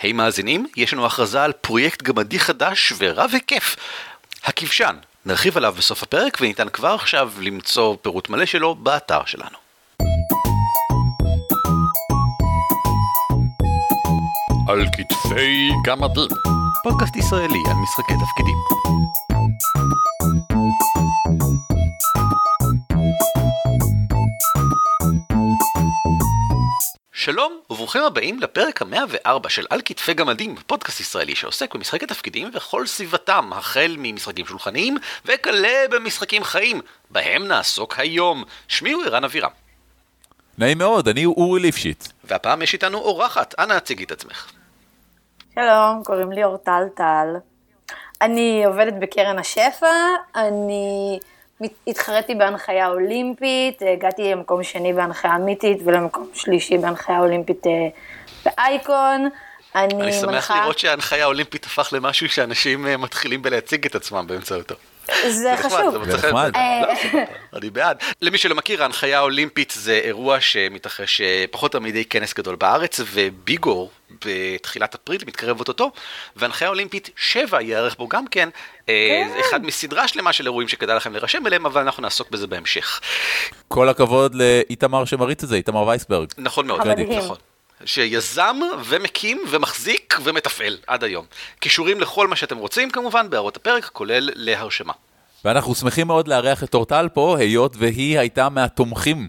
היי hey, מאזינים, יש לנו הכרזה על פרויקט גמדי חדש ורב היקף. הכבשן, נרחיב עליו בסוף הפרק וניתן כבר עכשיו למצוא פירוט מלא שלו באתר שלנו. על כתפי גמדים. פודקאסט ישראלי על משחקי תפקידים. שלום וברוכים הבאים לפרק המאה וארבע של על כתפי גמדים, פודקאסט ישראלי שעוסק במשחקי תפקידים וכל סביבתם, החל ממשחקים שולחניים וכלה במשחקים חיים, בהם נעסוק היום. שמי הוא ערן אבירם. נעים מאוד, אני אורי ליפשיץ. והפעם יש איתנו אורחת, אנא הציגי את עצמך. שלום, קוראים לי אורטל טל. אני עובדת בקרן השפע, אני התחרתי בהנחיה אולימפית, הגעתי למקום שני בהנחיה אמיתית ולמקום שלישי בהנחיה אולימפית אה, באייקון. אני, אני שמח מנחה... לראות שההנחיה האולימפית הפך למשהו שאנשים אה, מתחילים בלהציג את עצמם באמצעותו. זה חשוב. זה נחמד. אה, לא, אני בעד. למי שלא מכיר, ההנחיה האולימפית זה אירוע שמתרחש פחות או מדי כנס גדול בארץ, וביגור בתחילת אפריל מתקרב אוטוטו, והנחיה אולימפית 7 ייערך בו גם כן, כן. אחד מסדרה שלמה של אירועים שכדאי לכם להירשם אליהם, אבל אנחנו נעסוק בזה בהמשך. כל הכבוד לאיתמר שמריץ את זה, איתמר וייסברג. נכון מאוד, נכון. שיזם ומקים ומחזיק ומתפעל עד היום. קישורים לכל מה שאתם רוצים כמובן בהערות הפרק, כולל להרשמה. ואנחנו שמחים מאוד לארח את אורטל פה, היות והיא הייתה מהתומכים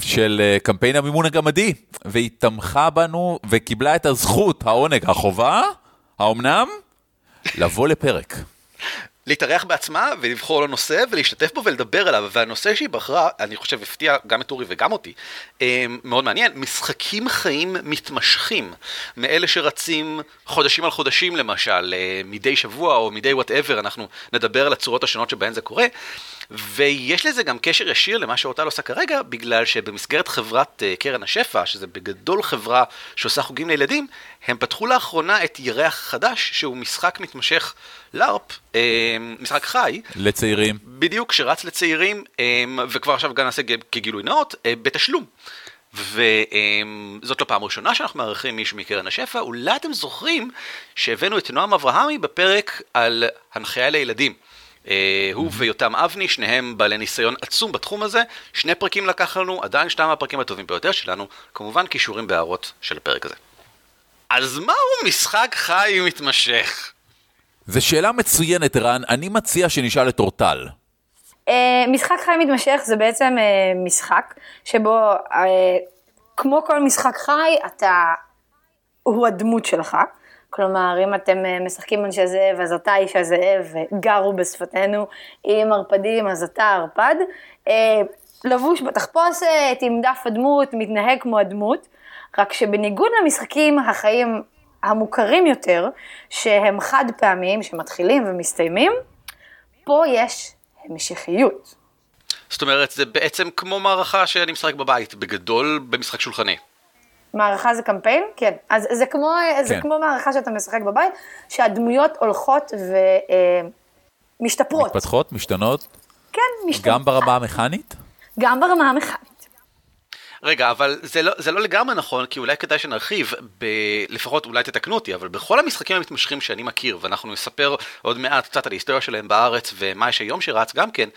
של אה, קמפיין המימון הגמדי, והיא תמכה בנו וקיבלה את הזכות, העונג, החובה, האומנם? לבוא לפרק. להתארח בעצמה ולבחור לו נושא ולהשתתף בו ולדבר עליו והנושא שהיא בחרה אני חושב הפתיע גם את אורי וגם אותי אה, מאוד מעניין משחקים חיים מתמשכים מאלה שרצים חודשים על חודשים למשל אה, מדי שבוע או מדי וואטאבר אנחנו נדבר על הצורות השונות שבהן זה קורה ויש לזה גם קשר ישיר למה שאורטל עושה כרגע, בגלל שבמסגרת חברת uh, קרן השפע, שזה בגדול חברה שעושה חוגים לילדים, הם פתחו לאחרונה את ירח חדש, שהוא משחק מתמשך לארפ, uh, משחק חי. לצעירים. בדיוק, שרץ לצעירים, um, וכבר עכשיו גם נעשה כגילוי נאות, בתשלום. וזאת לא פעם ראשונה שאנחנו מארחים מישהו מקרן השפע, אולי אתם זוכרים שהבאנו את נועם אברהמי בפרק על הנחיה לילדים. אה, הוא ויותם אבני, שניהם בעלי ניסיון עצום בתחום הזה. שני פרקים לקח לנו, עדיין שניים מהפרקים הטובים ביותר שלנו, כמובן קישורים בהערות של הפרק הזה. אז מהו משחק חי מתמשך? זו שאלה מצוינת, רן. אני מציע שנשאל את אורטל. Uh, משחק חי מתמשך זה בעצם uh, משחק שבו, כמו כל משחק חי, אתה, הוא הדמות שלך. כלומר, אם אתם אה, משחקים אנשי זאב, אז אתה איש הזאב, וגרו בשפתנו, אם ערפדים, אז אתה ערפד. אה, לבוש בתחפושת, עם דף הדמות, מתנהג כמו הדמות, רק שבניגוד למשחקים החיים המוכרים יותר, שהם חד פעמיים, שמתחילים ומסתיימים, פה יש המשכיות. זאת אומרת, זה בעצם כמו מערכה שאני משחק בבית, בגדול במשחק שולחני. מערכה זה קמפיין? כן. אז זה כמו, כן. זה כמו מערכה שאתה משחק בבית, שהדמויות הולכות ומשתפרות. אה, מתפתחות, משתנות? כן, משתנות. גם ברמה המכנית? גם ברמה המכנית. רגע, אבל זה לא, זה לא לגמרי נכון, כי אולי כדאי שנרחיב, ב... לפחות אולי תתקנו אותי, אבל בכל המשחקים המתמשכים שאני מכיר, ואנחנו נספר עוד מעט קצת על ההיסטוריה שלהם בארץ ומה יש היום שרץ גם כן,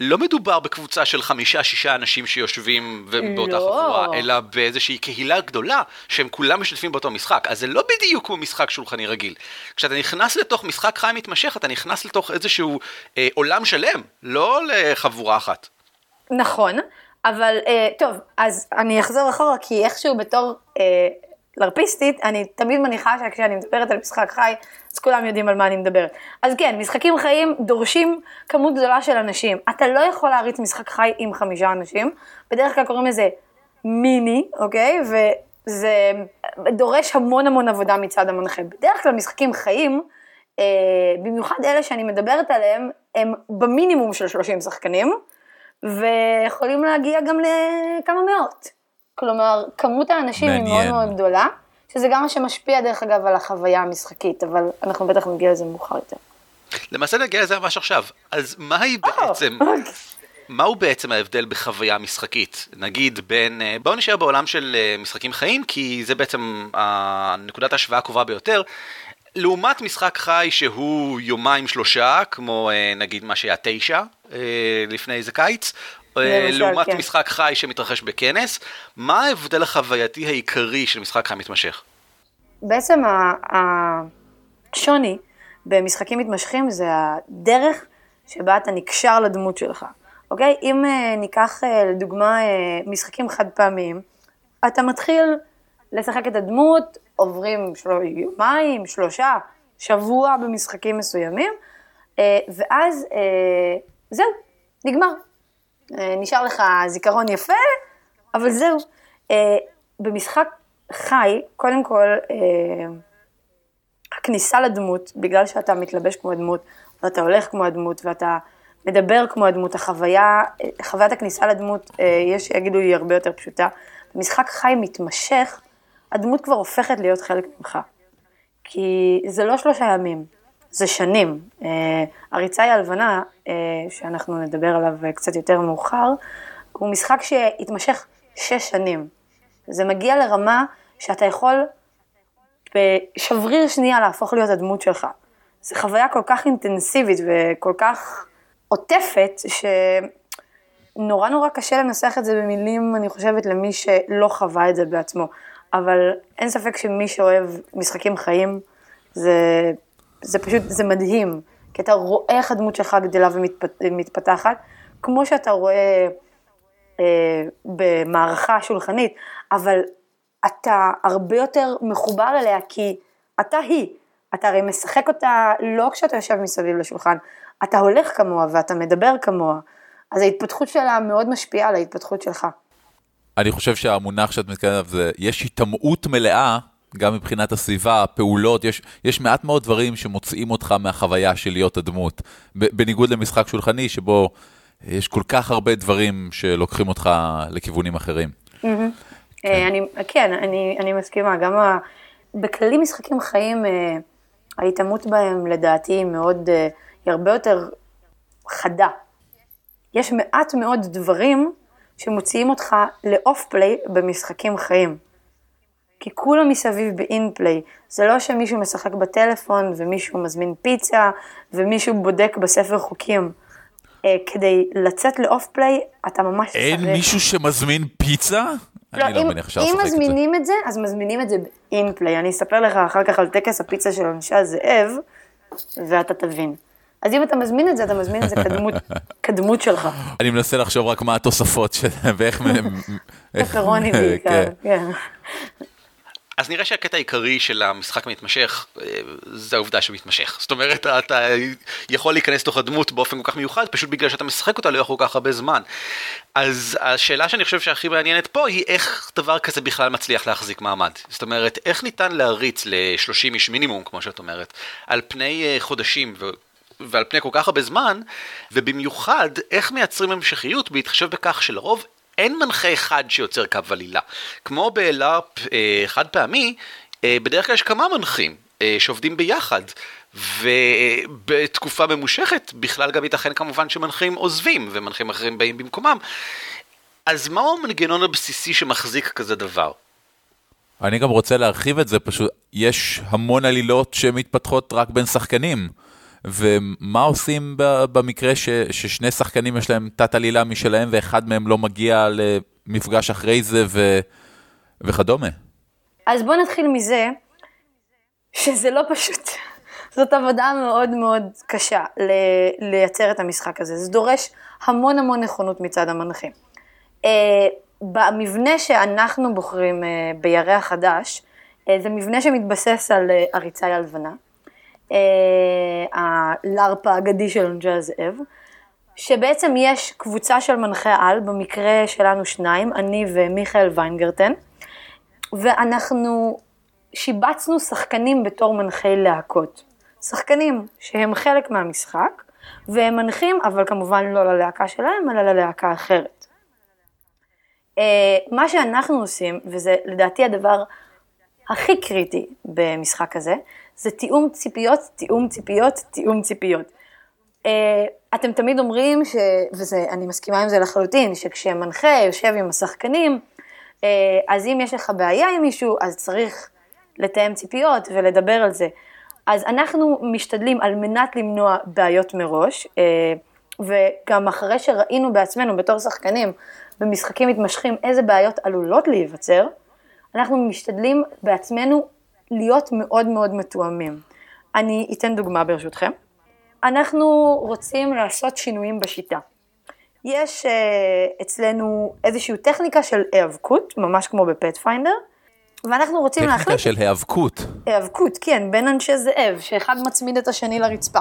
לא מדובר בקבוצה של חמישה-שישה אנשים שיושבים באותה לא. חבורה, אלא באיזושהי קהילה גדולה, שהם כולם משתתפים באותו משחק, אז זה לא בדיוק כמו משחק שולחני רגיל. כשאתה נכנס לתוך משחק חי מתמשך, אתה נכנס לתוך איזשהו אה, עולם שלם, לא לחבורה אחת. נכון, אבל אה, טוב, אז אני אחזור אחורה, כי איכשהו בתור אה, לרפיסטית, אני תמיד מניחה שכשאני מדברת על משחק חי, אז כולם יודעים על מה אני מדברת. אז כן, משחקים חיים דורשים כמות גדולה של אנשים. אתה לא יכול להריץ משחק חי עם חמישה אנשים, בדרך כלל קוראים לזה מיני, אוקיי? וזה דורש המון המון עבודה מצד המנחה. בדרך כלל משחקים חיים, אה, במיוחד אלה שאני מדברת עליהם, הם במינימום של 30 שחקנים. ויכולים להגיע גם לכמה מאות. כלומר, כמות האנשים מעניין. היא מאוד מאוד גדולה, שזה גם מה שמשפיע דרך אגב על החוויה המשחקית, אבל אנחנו בטח נגיע לזה מאוחר יותר. למעשה נגיע לזה ממש עכשיו, אז מה היא בעצם... מהו בעצם ההבדל בחוויה משחקית? נגיד בין, אה, בואו נשאר בעולם של אה, משחקים חיים, כי זה בעצם נקודת ההשוואה הקרובה ביותר. לעומת משחק חי שהוא יומיים שלושה, כמו אה, נגיד מה שהיה תשע לפני איזה קיץ, למשל, לעומת כן. משחק חי שמתרחש בכנס, מה ההבדל החווייתי העיקרי של משחק חי מתמשך? בעצם השוני במשחקים מתמשכים זה הדרך שבה אתה נקשר לדמות שלך. אוקיי? אם ניקח לדוגמה משחקים חד פעמיים, אתה מתחיל לשחק את הדמות, עוברים של... יומיים, שלושה, שבוע במשחקים מסוימים, uh, ואז uh, זהו, נגמר. Uh, נשאר לך זיכרון יפה, אבל זהו. במשחק חי, קודם כל, הכניסה לדמות, בגלל שאתה מתלבש כמו הדמות, ואתה הולך כמו הדמות, ואתה מדבר כמו הדמות, החוויה, חוויית הכניסה לדמות, אה, יש שיגידו היא הרבה יותר פשוטה. במשחק חי מתמשך, הדמות כבר הופכת להיות חלק ממך. כי זה לא שלושה ימים, זה שנים. אה, הריצה היא הלבנה, אה, שאנחנו נדבר עליו קצת יותר מאוחר, הוא משחק שהתמשך שש שנים. זה מגיע לרמה שאתה יכול בשבריר שנייה להפוך להיות הדמות שלך. זו חוויה כל כך אינטנסיבית וכל כך עוטפת, שנורא נורא קשה לנסח את זה במילים, אני חושבת, למי שלא חווה את זה בעצמו. אבל אין ספק שמי שאוהב משחקים חיים, זה, זה פשוט, זה מדהים. כי אתה רואה איך הדמות שלך גדלה ומתפתחת, כמו שאתה רואה אה, במערכה שולחנית, אבל אתה הרבה יותר מחובר אליה, כי אתה היא. אתה הרי משחק אותה לא כשאתה יושב מסביב לשולחן, אתה הולך כמוה ואתה מדבר כמוה, אז ההתפתחות שלה מאוד משפיעה על ההתפתחות שלך. אני חושב שהמונח שאת מתכוונת עליו זה, יש היטמעות מלאה, גם מבחינת הסביבה, הפעולות, יש, יש מעט מאוד דברים שמוצאים אותך מהחוויה של להיות הדמות. בניגוד למשחק שולחני, שבו יש כל כך הרבה דברים שלוקחים אותך לכיוונים אחרים. Mm-hmm. כן, אני, כן אני, אני מסכימה, גם ה, בכללי משחקים חיים, אה, ההיטמעות בהם לדעתי היא מאוד, אה, היא הרבה יותר חדה. יש מעט מאוד דברים שמוציאים אותך לאוף פליי במשחקים חיים. כי כולם מסביב באין פליי. זה לא שמישהו משחק בטלפון ומישהו מזמין פיצה ומישהו בודק בספר חוקים. אה, כדי לצאת לאוף פליי, אתה ממש צריך... אין מישהו שמזמין פיצה? לא, אני לא מניח שאפשר לשחק את זה. אם מזמינים את זה, אז מזמינים את זה באינפליי. אני אספר לך אחר כך על טקס הפיצה של אנשי הזאב, ואתה תבין. אז אם אתה מזמין את זה, אתה מזמין את זה כדמות, כדמות שלך. אני מנסה לחשוב רק מה התוספות של... ואיך... פפרוני בעיקר, כן. כן. אז נראה שהקטע העיקרי של המשחק המתמשך אה, זה העובדה שהוא מתמשך. זאת אומרת, אתה יכול להיכנס לתוך הדמות באופן כל כך מיוחד, פשוט בגלל שאתה משחק אותה לאורך כל כך הרבה זמן. אז השאלה שאני חושב שהכי מעניינת פה היא איך דבר כזה בכלל מצליח להחזיק מעמד. זאת אומרת, איך ניתן להריץ ל-30 איש מינימום, כמו שאת אומרת, על פני אה, חודשים ו... ועל פני כל כך הרבה זמן, ובמיוחד איך מייצרים המשכיות בהתחשב בכך שלרוב אין מנחה אחד שיוצר קו עלילה. כמו בלארפ אה, חד פעמי, אה, בדרך כלל יש כמה מנחים אה, שעובדים ביחד. ובתקופה ממושכת בכלל גם ייתכן כמובן שמנחים עוזבים ומנחים אחרים באים במקומם. אז מהו המנגנון הבסיסי שמחזיק כזה דבר? אני גם רוצה להרחיב את זה, פשוט יש המון עלילות שמתפתחות רק בין שחקנים. ומה עושים במקרה ש, ששני שחקנים יש להם תת עלילה משלהם ואחד מהם לא מגיע למפגש אחרי זה ו, וכדומה? אז בוא נתחיל מזה שזה לא פשוט. זאת עבודה מאוד מאוד קשה ל- לייצר את המשחק הזה. זה דורש המון המון נכונות מצד המנחים. Uh, במבנה שאנחנו בוחרים uh, בירח חדש, uh, זה מבנה שמתבסס על uh, הריצה הלבנה. הלארפ האגדי של אנג'י הזאב, שבעצם יש קבוצה של מנחי על, במקרה שלנו שניים, אני ומיכאל ויינגרטן, ואנחנו שיבצנו שחקנים בתור מנחי להקות. שחקנים שהם חלק מהמשחק, והם מנחים, אבל כמובן לא ללהקה שלהם, אלא ללהקה אחרת. מה שאנחנו עושים, וזה לדעתי הדבר הכי קריטי במשחק הזה, זה תיאום ציפיות, תיאום ציפיות, תיאום ציפיות. Uh, אתם תמיד אומרים, ש... ואני מסכימה עם זה לחלוטין, שכשמנחה יושב עם השחקנים, אה, אז אם יש לך בעיה עם מישהו, אז צריך לתאם ציפיות ולדבר על זה. אז אנחנו משתדלים על מנת למנוע בעיות מראש, אה, וגם אחרי שראינו בעצמנו בתור שחקנים במשחקים מתמשכים איזה בעיות עלולות להיווצר, אנחנו משתדלים בעצמנו להיות מאוד מאוד מתואמים. אני אתן דוגמה ברשותכם. אנחנו רוצים לעשות שינויים בשיטה. יש uh, אצלנו איזושהי טכניקה של היאבקות, ממש כמו בפטפיינדר, ואנחנו רוצים טכניקה להחליט... טכניקה של היאבקות. היאבקות, כן, בין אנשי זאב, שאחד מצמיד את השני לרצפה.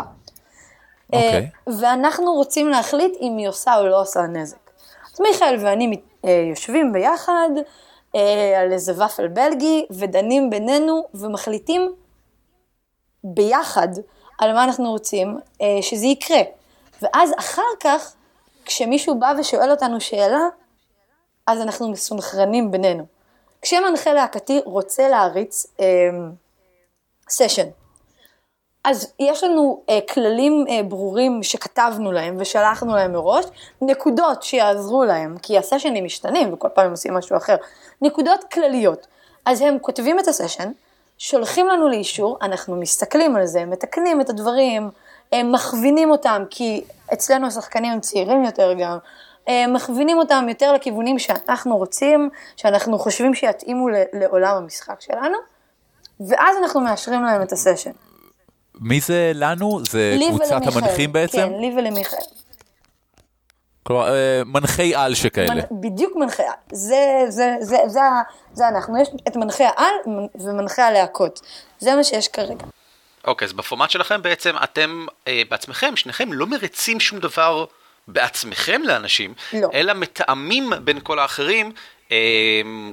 אוקיי. Uh, ואנחנו רוצים להחליט אם היא עושה או לא עושה נזק. אז מיכאל ואני uh, יושבים ביחד על איזה ופל בלגי, ודנים בינינו, ומחליטים ביחד על מה אנחנו רוצים uh, שזה יקרה. ואז אחר כך, כשמישהו בא ושואל אותנו שאלה, אז אנחנו מסונכרנים בינינו. כשמנחה להקתי רוצה להריץ סשן, uh, אז יש לנו uh, כללים uh, ברורים שכתבנו להם ושלחנו להם מראש, נקודות שיעזרו להם, כי הסשנים משתנים וכל פעם הם עושים משהו אחר, נקודות כלליות. אז הם כותבים את הסשן, שולחים לנו לאישור, אנחנו מסתכלים על זה, מתקנים את הדברים, הם מכווינים אותם, כי אצלנו השחקנים הם צעירים יותר גם, הם מכווינים אותם יותר לכיוונים שאנחנו רוצים, שאנחנו חושבים שיתאימו לעולם המשחק שלנו, ואז אנחנו מאשרים להם את הסשן. מי זה לנו? זה קבוצת המנחים בעצם? כן, לי ולמיכאל. כלומר, אה, מנחי על שכאלה. מנ... בדיוק מנחי על. זה, זה, זה, זה, זה אנחנו. יש את מנחי העל ומנחי הלהקות. זה מה שיש כרגע. אוקיי, אז בפורמט שלכם בעצם אתם אה, בעצמכם, שניכם לא מריצים שום דבר בעצמכם לאנשים, לא. אלא מתאמים בין כל האחרים אה,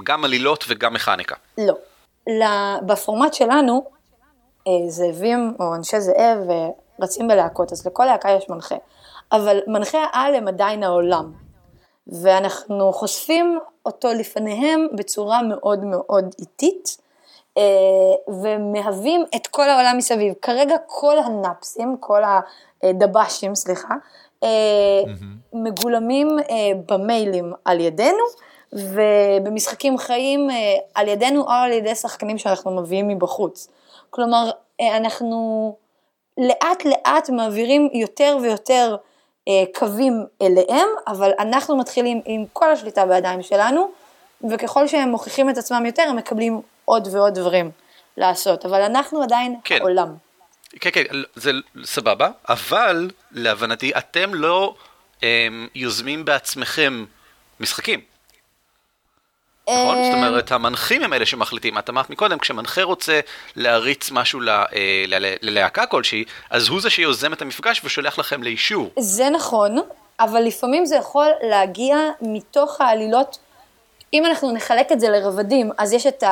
גם עלילות וגם מכניקה. לא. בפורמט שלנו, זאבים או אנשי זאב אה, רצים בלהקות, אז לכל להקה יש מנחה. אבל מנחי העל הם עדיין העולם. ואנחנו חושפים אותו לפניהם בצורה מאוד מאוד איטית, אה, ומהווים את כל העולם מסביב. כרגע כל הנאפסים, כל הדב"שים, סליחה, mm-hmm. מגולמים במיילים על ידינו, ובמשחקים חיים על ידינו או על ידי שחקנים שאנחנו מביאים מבחוץ. כלומר, אנחנו לאט לאט מעבירים יותר ויותר אה, קווים אליהם, אבל אנחנו מתחילים עם כל השליטה בידיים שלנו, וככל שהם מוכיחים את עצמם יותר, הם מקבלים עוד ועוד דברים לעשות, אבל אנחנו עדיין כן. העולם. כן, כן, זה סבבה, אבל להבנתי אתם לא הם, אמ, יוזמים בעצמכם משחקים. נכון? זאת אמ, אומרת, המנחים הם אלה שמחליטים. את אמרת מקודם, כשמנחה רוצה להריץ משהו אה, ללהקה כלשהי, אז הוא זה שיוזם את המפגש ושולח לכם לאישור. זה נכון, אבל לפעמים זה יכול להגיע מתוך העלילות. אם אנחנו נחלק את זה לרבדים, אז יש את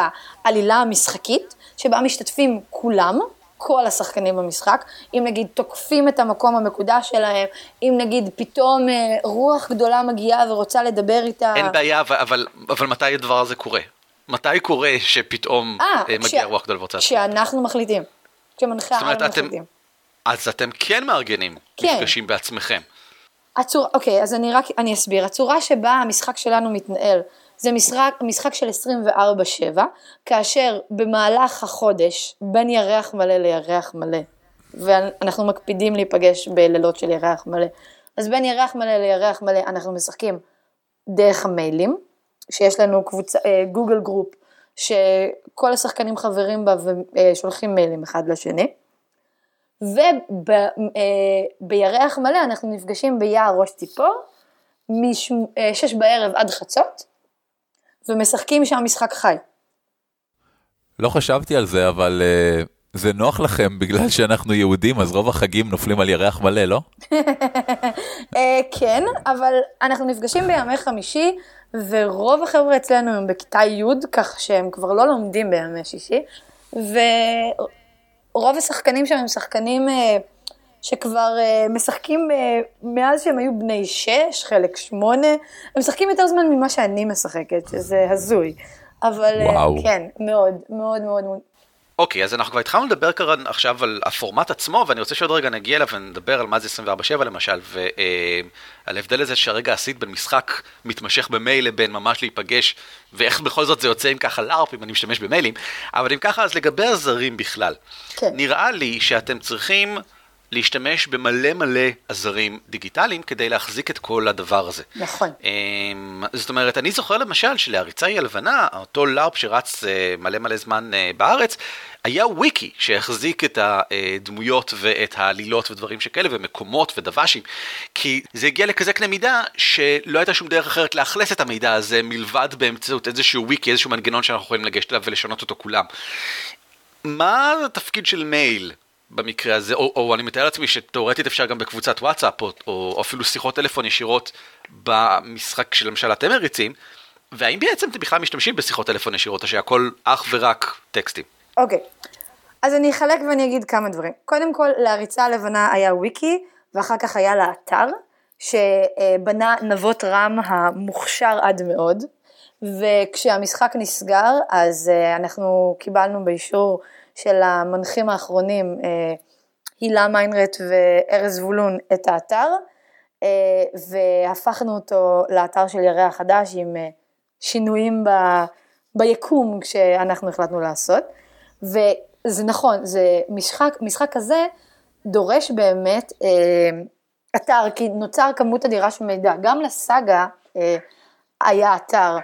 העלילה המשחקית, שבה משתתפים כולם, כל השחקנים במשחק, אם נגיד תוקפים את המקום המקודש שלהם, אם נגיד פתאום אה, רוח גדולה מגיעה ורוצה לדבר איתה. אין בעיה, אבל, אבל, אבל מתי הדבר הזה קורה? מתי קורה שפתאום 아, אה, אה, מגיעה רוח גדולה ורוצה... כשאנחנו מחליטים, כשמנחה העל מחליטים. אז אתם כן מארגנים כן. מפגשים בעצמכם. הצור, אוקיי, אז אני רק, אני אסביר. הצורה שבה המשחק שלנו מתנהל, זה משחק, משחק של 24-7, כאשר במהלך החודש, בין ירח מלא לירח מלא, ואנחנו מקפידים להיפגש בלילות של ירח מלא, אז בין ירח מלא לירח מלא אנחנו משחקים דרך המיילים, שיש לנו קבוצה, אה, Google Group, שכל השחקנים חברים בה ושולחים מיילים אחד לשני. ובירח אה, מלא אנחנו נפגשים ביער ראש ציפור, משש אה, בערב עד חצות, ומשחקים שם משחק חי. לא חשבתי על זה, אבל uh, זה נוח לכם בגלל שאנחנו יהודים, אז רוב החגים נופלים על ירח מלא, לא? uh, כן, אבל אנחנו נפגשים בימי חמישי, ורוב החבר'ה אצלנו הם בכיתה י', כך שהם כבר לא לומדים בימי שישי, ורוב השחקנים שם הם שחקנים... Uh, שכבר uh, משחקים uh, מאז שהם היו בני שש, חלק שמונה, הם משחקים יותר זמן ממה שאני משחקת, שזה הזוי. אבל uh, כן, מאוד, מאוד מאוד מאוד. אוקיי, אז אנחנו כבר התחלנו לדבר כאן עכשיו על הפורמט עצמו, ואני רוצה שעוד רגע נגיע אליו ונדבר על מה זה 24/7 למשל, ועל ההבדל הזה שהרגע עשית בין משחק מתמשך במייל לבין ממש להיפגש, ואיך בכל זאת זה יוצא אם ככה לארפ, אם אני משתמש במיילים, אבל אם ככה, אז לגבי הזרים בכלל, כן. נראה לי שאתם צריכים להשתמש במלא מלא עזרים דיגיטליים כדי להחזיק את כל הדבר הזה. נכון. אמ, זאת אומרת, אני זוכר למשל שלהריצה היא הלבנה, אותו לארפ שרץ אה, מלא מלא זמן אה, בארץ, היה וויקי שהחזיק את הדמויות ואת העלילות ודברים שכאלה, ומקומות ודב"שים, כי זה הגיע לכזה קנה מידה שלא הייתה שום דרך אחרת לאכלס את המידע הזה מלבד באמצעות איזשהו וויקי, איזשהו מנגנון שאנחנו יכולים לגשת אליו ולשנות אותו כולם. מה התפקיד של מייל במקרה הזה, או, או אני מתאר לעצמי שתאורטית אפשר גם בקבוצת וואטסאפ, או, או אפילו שיחות טלפון ישירות במשחק שלמשל אתם מריצים, והאם בעצם אתם בכלל משתמשים בשיחות טלפון ישירות, או שהכל אך ורק טקסטים? אוקיי, אז אני אחלק ואני אגיד כמה דברים. קודם כל, להריצה הלבנה היה וויקי, ואחר כך היה לה אתר, שבנה נבות רם המוכשר עד מאוד, וכשהמשחק נסגר, אז אה, אנחנו קיבלנו באישור של המנחים האחרונים, אה, הילה מיינרט וארז זבולון, את האתר, אה, והפכנו אותו לאתר של ירח חדש עם שינויים ב, ביקום שאנחנו החלטנו לעשות. וזה נכון, זה משחק, משחק כזה דורש באמת אה, אתר, כי נוצר כמות אדירה של מידע. גם לסאגה אה, היה אתר.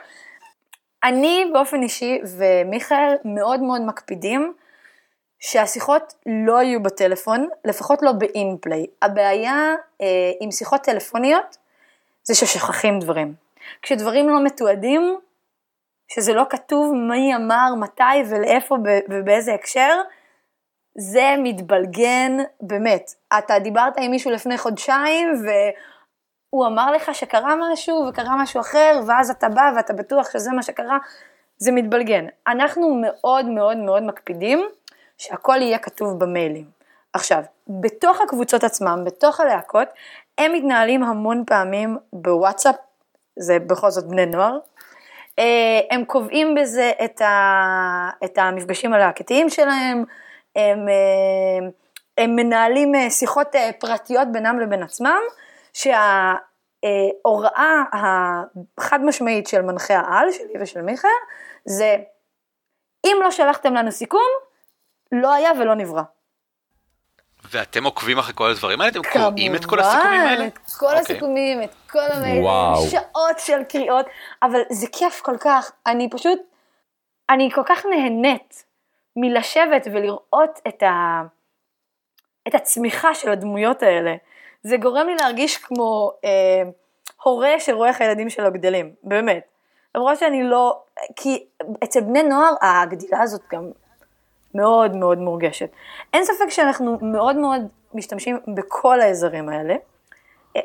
אני באופן אישי ומיכאל מאוד מאוד מקפידים שהשיחות לא יהיו בטלפון, לפחות לא באינפליי. הבעיה אה, עם שיחות טלפוניות זה ששוכחים דברים. כשדברים לא מתועדים, שזה לא כתוב מי אמר, מתי ולאיפה ובאיזה הקשר, זה מתבלגן באמת. אתה דיברת עם מישהו לפני חודשיים והוא אמר לך שקרה משהו וקרה משהו אחר, ואז אתה בא ואתה בטוח שזה מה שקרה, זה מתבלגן. אנחנו מאוד מאוד מאוד מקפידים שהכל יהיה כתוב במיילים. עכשיו, בתוך הקבוצות עצמם, בתוך הלהקות, הם מתנהלים המון פעמים בוואטסאפ, זה בכל זאת בני נוער, אה, הם קובעים בזה את, ה, את המפגשים הלהקתיים שלהם, הם, אה, הם מנהלים אה, שיחות פרטיות בינם לבין עצמם, שההוראה החד משמעית של מנחה העל, שלי ושל מיכאל, זה אם לא שלחתם לנו סיכום, לא היה ולא נברא. ואתם עוקבים אחרי כל הדברים האלה? אתם קוראים את כל הסיכומים האלה? כמובן, את כל okay. אוקיי. הסיכומים, את כל המיילים, שעות של קריאות, אבל זה כיף כל כך, אני פשוט, אני כל כך נהנית מלשבת ולראות את, ה, את הצמיחה של הדמויות האלה. זה גורם לי להרגיש כמו אה, הורה שרואה איך הילדים שלו גדלים, באמת. למרות שאני לא, כי אצל בני נוער הגדילה הזאת גם מאוד מאוד מורגשת. אין ספק שאנחנו מאוד מאוד משתמשים בכל האזורים האלה.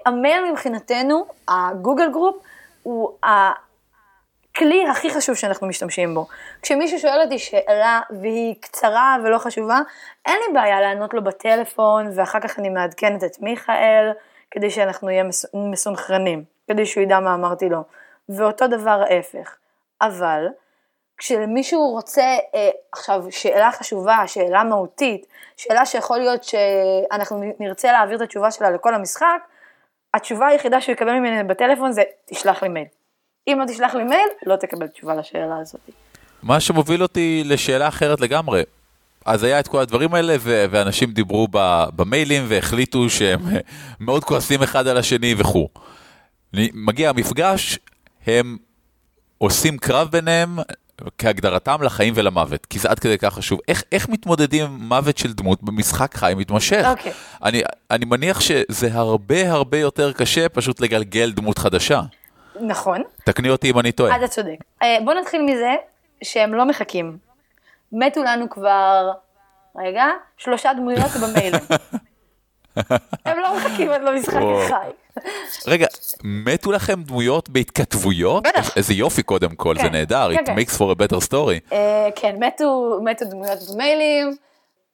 המייל מבחינתנו, ה Google Group, הוא הכלי הכי חשוב שאנחנו משתמשים בו. כשמישהו שואל אותי שאלה והיא קצרה ולא חשובה, אין לי בעיה לענות לו בטלפון ואחר כך אני מעדכנת את מיכאל, כדי שאנחנו נהיה מסונכרנים, כדי שהוא ידע מה אמרתי לו. ואותו דבר ההפך. אבל, כשמישהו רוצה, אה, עכשיו, שאלה חשובה, שאלה מהותית, שאלה שיכול להיות שאנחנו נרצה להעביר את התשובה שלה לכל המשחק, התשובה היחידה שהוא יקבל ממני בטלפון זה, תשלח לי מייל. אם לא תשלח לי מייל, לא תקבל תשובה לשאלה הזאת. מה שמוביל אותי לשאלה אחרת לגמרי. אז היה את כל הדברים האלה, ו- ואנשים דיברו במיילים והחליטו שהם מאוד כועסים אחד על השני וכו'. מגיע המפגש, הם עושים קרב ביניהם כהגדרתם לחיים ולמוות, כי זה עד כדי כך חשוב. איך, איך מתמודדים עם מוות של דמות במשחק חי מתמשך? אוקיי. Okay. אני, אני מניח שזה הרבה הרבה יותר קשה פשוט לגלגל דמות חדשה. נכון. תקני אותי אם אני טועה. אתה צודק. אה, בוא נתחיל מזה שהם לא מחכים. מתו לנו כבר, רגע, שלושה דמויות במיילים. הם לא מחכים עד למשחק החי. רגע, מתו לכם דמויות בהתכתבויות? בטח. איזה יופי קודם כל, זה כן, נהדר, כן, it כן. makes for a better story. אה, כן, מתו, מתו דמויות במיילים.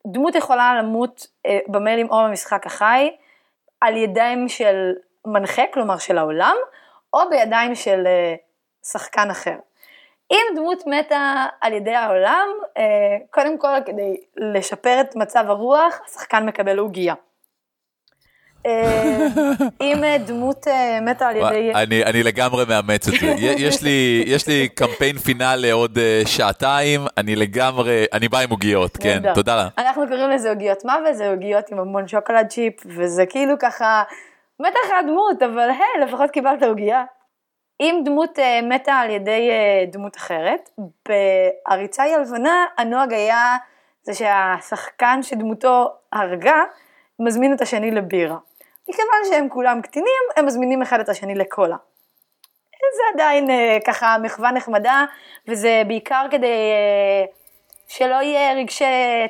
דמות יכולה למות אה, במיילים או במשחק החי על ידיים של מנחה, כלומר של העולם, או בידיים של אה, שחקן אחר. אם דמות מתה על ידי העולם, קודם כל כדי לשפר את מצב הרוח, השחקן מקבל עוגייה. אה, אם אה, דמות אה, מתה על ידי... אני, אני לגמרי מאמץ את זה. יש לי, יש לי קמפיין פינאלי עוד אה, שעתיים, אני לגמרי, אני בא עם עוגיות, כן. תודה לה. אנחנו קוראים לזה עוגיות מוות, זה עוגיות עם המון שוקולד צ'יפ, וזה כאילו ככה, מתה לך הדמות, אבל היי, לפחות קיבלת עוגייה. אם דמות אה, מתה על ידי אה, דמות אחרת, בעריצה היא הלבנה, הנוהג היה זה שהשחקן שדמותו הרגה, מזמין את השני לבירה. מכיוון שהם כולם קטינים, הם מזמינים אחד את השני לקולה. זה עדיין אה, ככה מחווה נחמדה, וזה בעיקר כדי אה, שלא יהיה רגשי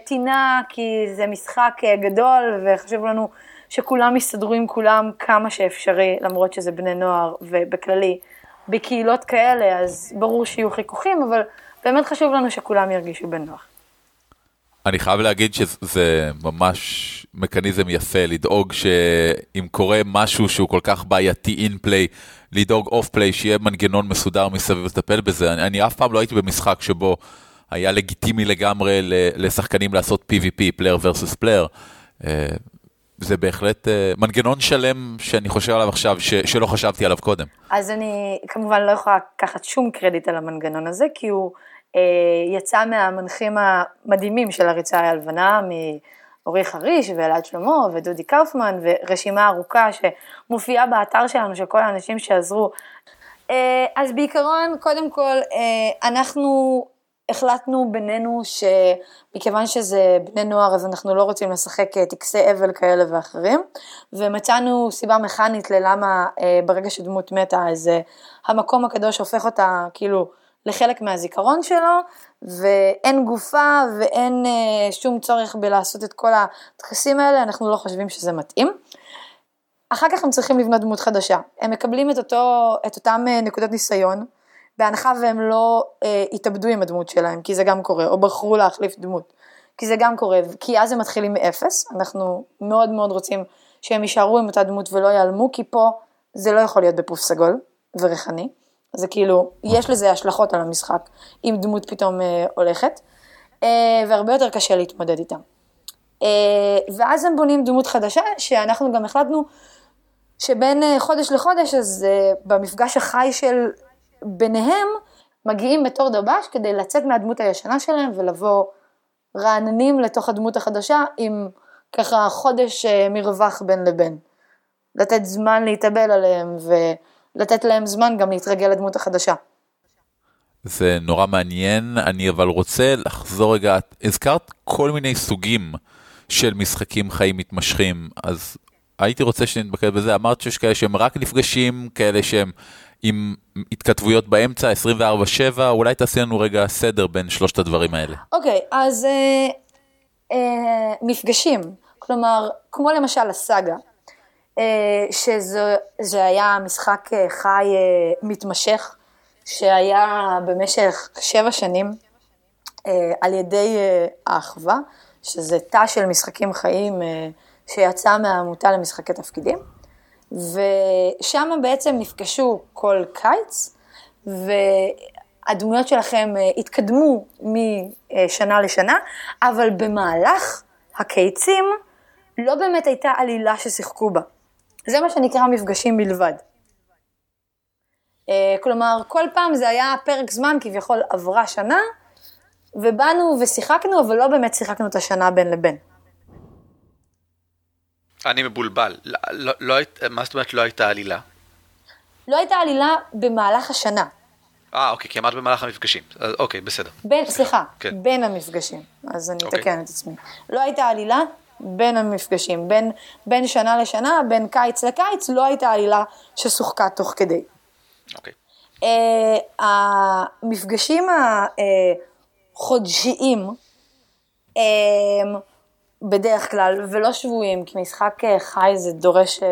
טינה, כי זה משחק אה, גדול, וחשוב לנו שכולם יסתדרו עם כולם כמה שאפשרי, למרות שזה בני נוער, ובכללי, בקהילות כאלה, אז ברור שיהיו חיכוכים, אבל באמת חשוב לנו שכולם ירגישו בנוח. אני חייב להגיד שזה ממש מכניזם יפה, לדאוג שאם קורה משהו שהוא כל כך בעייתי in-play, לדאוג off-play, שיהיה מנגנון מסודר מסביב לטפל בזה. אני, אני אף פעם לא הייתי במשחק שבו היה לגיטימי לגמרי לשחקנים לעשות PvP, player versus player. זה בהחלט אה, מנגנון שלם שאני חושב עליו עכשיו, ש- שלא חשבתי עליו קודם. אז אני כמובן לא יכולה לקחת שום קרדיט על המנגנון הזה, כי הוא יצא מהמנחים המדהימים של הריצה הלבנה, מאורי חריש ואלעד שלמה ודודי קאופמן, ורשימה ארוכה שמופיעה באתר שלנו של כל האנשים שעזרו. אה, אז בעיקרון, קודם כל, אה, אנחנו החלטנו בינינו שמכיוון שזה בני נוער אז אנחנו לא רוצים לשחק אה, טקסי אבל כאלה ואחרים ומצאנו סיבה מכנית ללמה אה, ברגע שדמות מתה אז אה, המקום הקדוש הופך אותה כאילו לחלק מהזיכרון שלו ואין גופה ואין אה, שום צורך בלעשות את כל הטקסים האלה, אנחנו לא חושבים שזה מתאים. אחר כך הם צריכים לבנות דמות חדשה, הם מקבלים את, אותו, את אותם אה, נקודות ניסיון בהנחה והם לא אה, התאבדו עם הדמות שלהם, כי זה גם קורה, או בחרו להחליף דמות, כי זה גם קורה, כי אז הם מתחילים מאפס, אנחנו מאוד מאוד רוצים שהם יישארו עם אותה דמות ולא ייעלמו, כי פה זה לא יכול להיות בפוף סגול וריחני, זה כאילו, יש לזה השלכות על המשחק, אם דמות פתאום אה, הולכת, אה, והרבה יותר קשה להתמודד איתם. אה, ואז הם בונים דמות חדשה, שאנחנו גם החלטנו שבין אה, חודש לחודש, אז אה, במפגש החי של ביניהם מגיעים בתור דבש כדי לצאת מהדמות הישנה שלהם ולבוא רעננים לתוך הדמות החדשה עם ככה חודש אה, מרווח בין לבין. לתת זמן להתאבל עליהם ולתת להם זמן גם להתרגל לדמות החדשה. זה נורא מעניין, אני אבל רוצה לחזור רגע, הזכרת כל מיני סוגים של משחקים חיים מתמשכים, אז הייתי רוצה שנתמקד בזה, אמרת שיש כאלה שהם רק נפגשים, כאלה שהם עם התכתבויות באמצע, 24/7, אולי תעשי לנו רגע סדר בין שלושת הדברים האלה. אוקיי, אז אה, אה, מפגשים, כלומר, כמו למשל הסאגה, שזה היה משחק אה, חי אה, מתמשך, שהיה במשך שבע שנים אה, על ידי אה, האחווה, שזה תא של משחקים חיים אה, שיצא מהעמותה למשחקי תפקידים. ושם בעצם נפגשו כל קיץ, והדמויות שלכם אה, התקדמו משנה לשנה, אבל במהלך הקיצים לא באמת הייתה עלילה ששיחקו בה. זה מה שנקרא מפגשים בלבד. אה, כלומר, כל פעם זה היה פרק זמן, כביכול עברה שנה, ובאנו ושיחקנו, אבל לא באמת שיחקנו את השנה בין לבין. אני מבולבל. לא, לא, לא, מה זאת אומרת לא הייתה עלילה? לא הייתה עלילה במהלך השנה. אה, אוקיי, כי אמרת במהלך המפגשים. אז, אוקיי, בסדר. בין, סליחה, כן. בין המפגשים, אז אני אוקיי. אתקן את עצמי. לא הייתה עלילה בין המפגשים, בין, בין שנה לשנה, בין קיץ לקיץ, לא הייתה עלילה ששוחקה תוך כדי. אוקיי. Uh, המפגשים החודשיים, uh, בדרך כלל, ולא שבויים, כי משחק uh, חי זה דורש uh,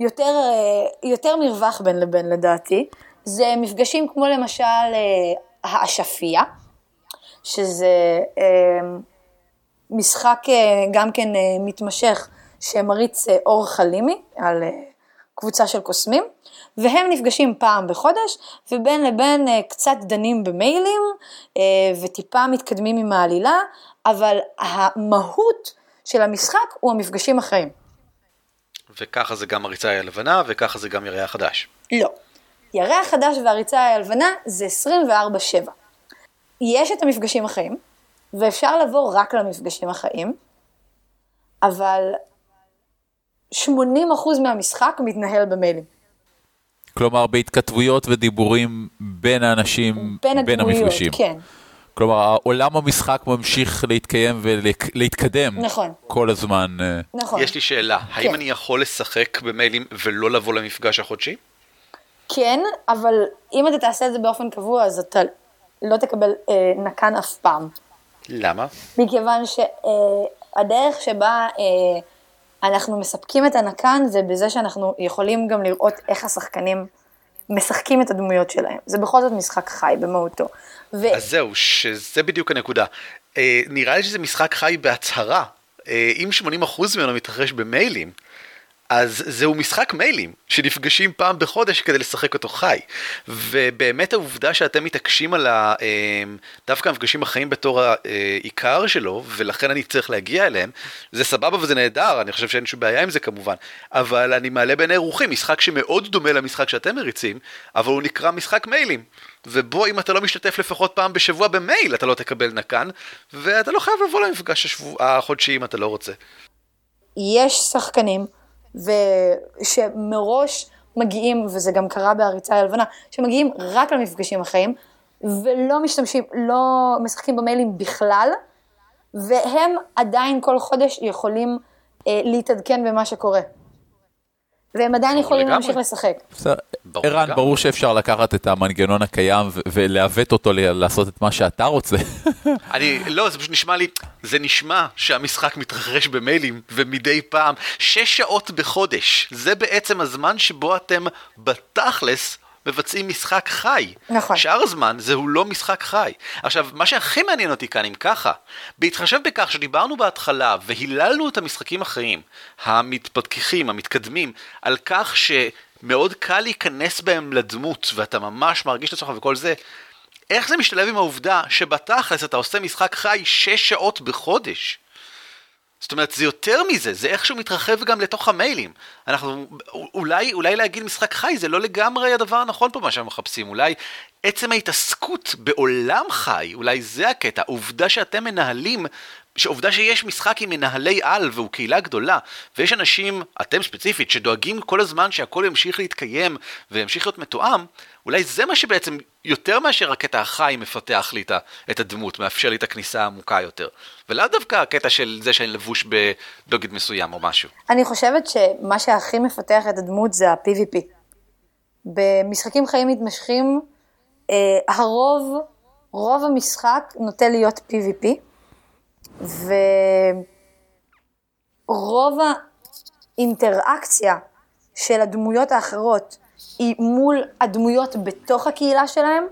יותר, uh, יותר מרווח בין לבין לדעתי, זה מפגשים כמו למשל uh, האשפייה, שזה uh, משחק uh, גם כן uh, מתמשך שמריץ uh, אור חלימי על קבוצה של קוסמים, והם נפגשים פעם בחודש, ובין לבין אה, קצת דנים במיילים, אה, וטיפה מתקדמים עם העלילה, אבל המהות של המשחק הוא המפגשים החיים. וככה זה גם הריצה הלבנה, וככה זה גם ירח חדש. לא. ירח חדש והריצה הלבנה זה 24-7. יש את המפגשים החיים, ואפשר לבוא רק למפגשים החיים, אבל 80% מהמשחק מתנהל במיילים. כלומר, בהתכתבויות ודיבורים בין האנשים, בין בין המפגשים. כן. כלומר, עולם המשחק ממשיך להתקיים ולהתקדם נכון. כל הזמן. אה. נכון. יש לי שאלה, האם כן. אני יכול לשחק במיילים ולא לבוא למפגש החודשי? כן, אבל אם אתה תעשה את זה באופן קבוע, אז אתה לא תקבל אה, נקן אף פעם. למה? מכיוון שהדרך שבה אה, אנחנו מספקים את הנקן זה בזה שאנחנו יכולים גם לראות איך השחקנים משחקים את הדמויות שלהם. זה בכל זאת משחק חי במהותו. ו- אז זהו, שזה בדיוק הנקודה. אה, נראה לי שזה משחק חי בהצהרה. אה, אם 80% ממנו מתרחש במיילים, אז זהו משחק מיילים, שנפגשים פעם בחודש כדי לשחק אותו חי. ובאמת העובדה שאתם מתעקשים על ה, אה, דווקא המפגשים החיים בתור העיקר שלו, ולכן אני צריך להגיע אליהם, זה סבבה וזה נהדר, אני חושב שאין שום בעיה עם זה כמובן. אבל אני מעלה בעיני רוחי משחק שמאוד דומה למשחק שאתם מריצים, אבל הוא נקרא משחק מיילים. ובו אם אתה לא משתתף לפחות פעם בשבוע במייל, אתה לא תקבל נקן, ואתה לא חייב לבוא למפגש השבוע, החודשי אם אתה לא רוצה. יש שחקנים שמראש מגיעים, וזה גם קרה בהריצה הלבנה, שמגיעים רק למפגשים החיים, ולא משתמשים, לא משחקים במיילים בכלל, והם עדיין כל חודש יכולים אה, להתעדכן במה שקורה. והם עדיין ברור יכולים. להמשיך לשחק. ערן. ברור שאפשר לקחת את המנגנון הקיים ולעוות אותו ל- לעשות את מה שאתה רוצה. אני, לא, זה פשוט נשמע לי, זה נשמע שהמשחק מתרחש במיילים, ומדי פעם, שש שעות בחודש. זה בעצם הזמן שבו אתם בתכלס מבצעים משחק חי. נכון. שאר הזמן זהו לא משחק חי. עכשיו, מה שהכי מעניין אותי כאן, אם ככה, בהתחשב בכך שדיברנו בהתחלה והיללנו את המשחקים החיים, המתפתחים, המתקדמים, על כך שמאוד קל להיכנס בהם לדמות, ואתה ממש מרגיש את עצמך וכל זה, איך זה משתלב עם העובדה שבתכלס אתה עושה משחק חי שש שעות בחודש? זאת אומרת, זה יותר מזה, זה איכשהו מתרחב גם לתוך המיילים. אנחנו, אולי, אולי להגיד משחק חי זה לא לגמרי הדבר הנכון פה מה שאנחנו מחפשים, אולי עצם ההתעסקות בעולם חי, אולי זה הקטע, העובדה שאתם מנהלים, שעובדה שיש משחק עם מנהלי על והוא קהילה גדולה, ויש אנשים, אתם ספציפית, שדואגים כל הזמן שהכל ימשיך להתקיים וימשיך להיות מתואם, אולי זה מה שבעצם יותר מאשר הקטע החי מפתח לי את הדמות, מאפשר לי את הכניסה העמוקה יותר. ולאו דווקא הקטע של זה שאני לבוש בדוגית מסוים או משהו. אני חושבת שמה שהכי מפתח את הדמות זה ה-PvP. במשחקים חיים מתמשכים, אה, הרוב, רוב המשחק נוטה להיות PvP, ורוב האינטראקציה של הדמויות האחרות היא מול הדמויות בתוך הקהילה שלהם.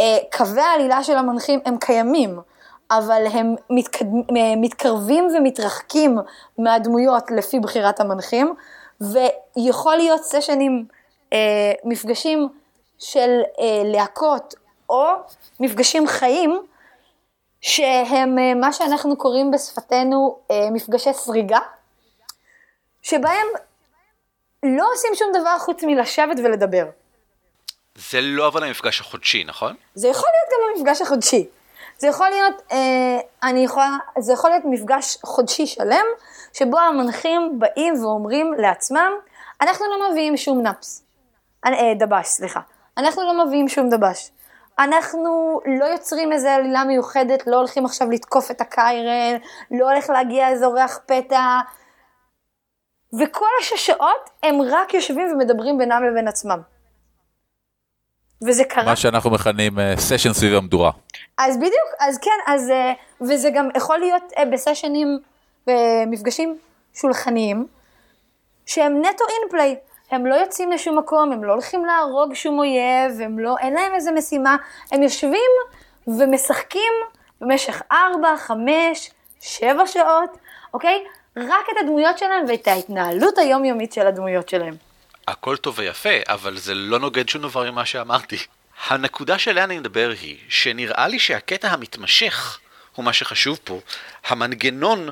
אה, קווי העלילה של המנחים הם קיימים, אבל הם מתקד... אה, מתקרבים ומתרחקים מהדמויות לפי בחירת המנחים, ויכול להיות סשנים, אה, מפגשים של להקות או מפגשים חיים, שהם אה, מה שאנחנו קוראים בשפתנו אה, מפגשי סריגה, שבהם לא עושים שום דבר חוץ מלשבת ולדבר. זה לא אבל המפגש החודשי, נכון? זה יכול להיות גם המפגש החודשי. זה יכול להיות, אה, אני יכולה, זה יכול להיות מפגש חודשי שלם, שבו המנחים באים ואומרים לעצמם, אנחנו לא מביאים שום נפס. אה, דבש, סליחה. אנחנו לא מביאים שום דבש. אנחנו לא יוצרים איזה עלילה מיוחדת, לא הולכים עכשיו לתקוף את הקיירן, לא הולך להגיע איזה אורח פתע. וכל השש שעות הם רק יושבים ומדברים בינם לבין עצמם. וזה קרה. מה שאנחנו מכנים סשן סביב המדורה. אז בדיוק, אז כן, אז, אה, וזה גם יכול להיות אה, בסשנים, במפגשים שולחניים, שהם נטו אינפליי. הם לא יוצאים לשום מקום, הם לא הולכים להרוג שום אויב, הם לא, אין להם איזה משימה, הם יושבים ומשחקים במשך 4, 5, 7 שעות, אוקיי? רק את הדמויות שלהם ואת ההתנהלות היומיומית של הדמויות שלהם. הכל טוב ויפה, אבל זה לא נוגד שום דבר ממה שאמרתי. הנקודה שעליה אני מדבר היא, שנראה לי שהקטע המתמשך הוא מה שחשוב פה. המנגנון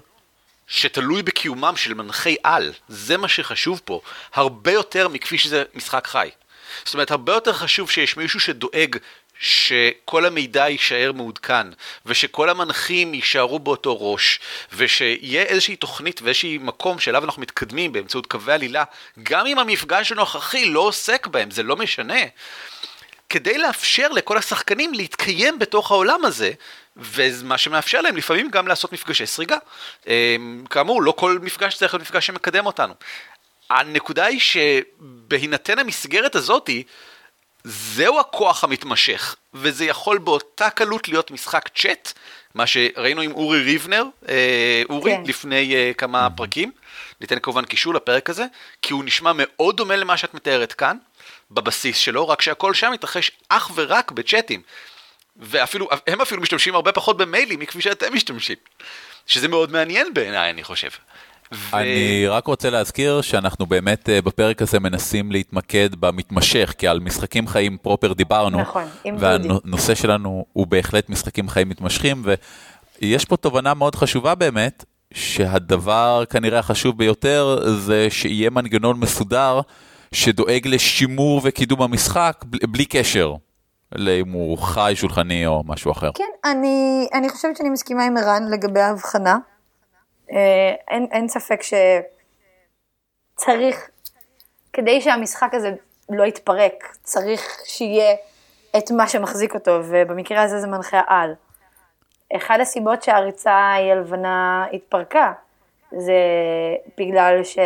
שתלוי בקיומם של מנחי על, זה מה שחשוב פה, הרבה יותר מכפי שזה משחק חי. זאת אומרת, הרבה יותר חשוב שיש מישהו שדואג שכל המידע יישאר מעודכן, ושכל המנחים יישארו באותו ראש, ושיהיה איזושהי תוכנית ואיזשהי מקום שאליו אנחנו מתקדמים באמצעות קווי עלילה, גם אם המפגש הנוכחי לא עוסק בהם, זה לא משנה. כדי לאפשר לכל השחקנים להתקיים בתוך העולם הזה, ומה שמאפשר להם לפעמים גם לעשות מפגשי סריגה. אמ, כאמור, לא כל מפגש צריך להיות מפגש שמקדם אותנו. הנקודה היא שבהינתן המסגרת הזאתי, זהו הכוח המתמשך, וזה יכול באותה קלות להיות משחק צ'אט, מה שראינו עם אורי ריבנר, אה, אורי, כן. לפני אה, כמה פרקים. ניתן כמובן קישור לפרק הזה, כי הוא נשמע מאוד דומה למה שאת מתארת כאן, בבסיס שלו, רק שהכל שם מתרחש אך ורק בצ'אטים. ואפילו, הם אפילו משתמשים הרבה פחות במיילים מכפי שאתם משתמשים. שזה מאוד מעניין בעיניי, אני חושב. ו... אני רק רוצה להזכיר שאנחנו באמת אה, בפרק הזה מנסים להתמקד במתמשך, כי על משחקים חיים פרופר דיברנו. נכון, עם דודי. והנושא שלנו הוא בהחלט משחקים חיים מתמשכים, ויש פה תובנה מאוד חשובה באמת, שהדבר כנראה החשוב ביותר זה שיהיה מנגנון מסודר שדואג לשימור וקידום המשחק בלי קשר. אם הוא חי, שולחני או משהו אחר. כן, אני, אני חושבת שאני מסכימה עם ערן לגבי ההבחנה. אה, אין, אין ספק שצריך, כדי שהמשחק הזה לא יתפרק, צריך שיהיה את מה שמחזיק אותו, ובמקרה הזה זה מנחה על. אחד הסיבות שהריצה היא הלבנה התפרקה, זה בגלל ש...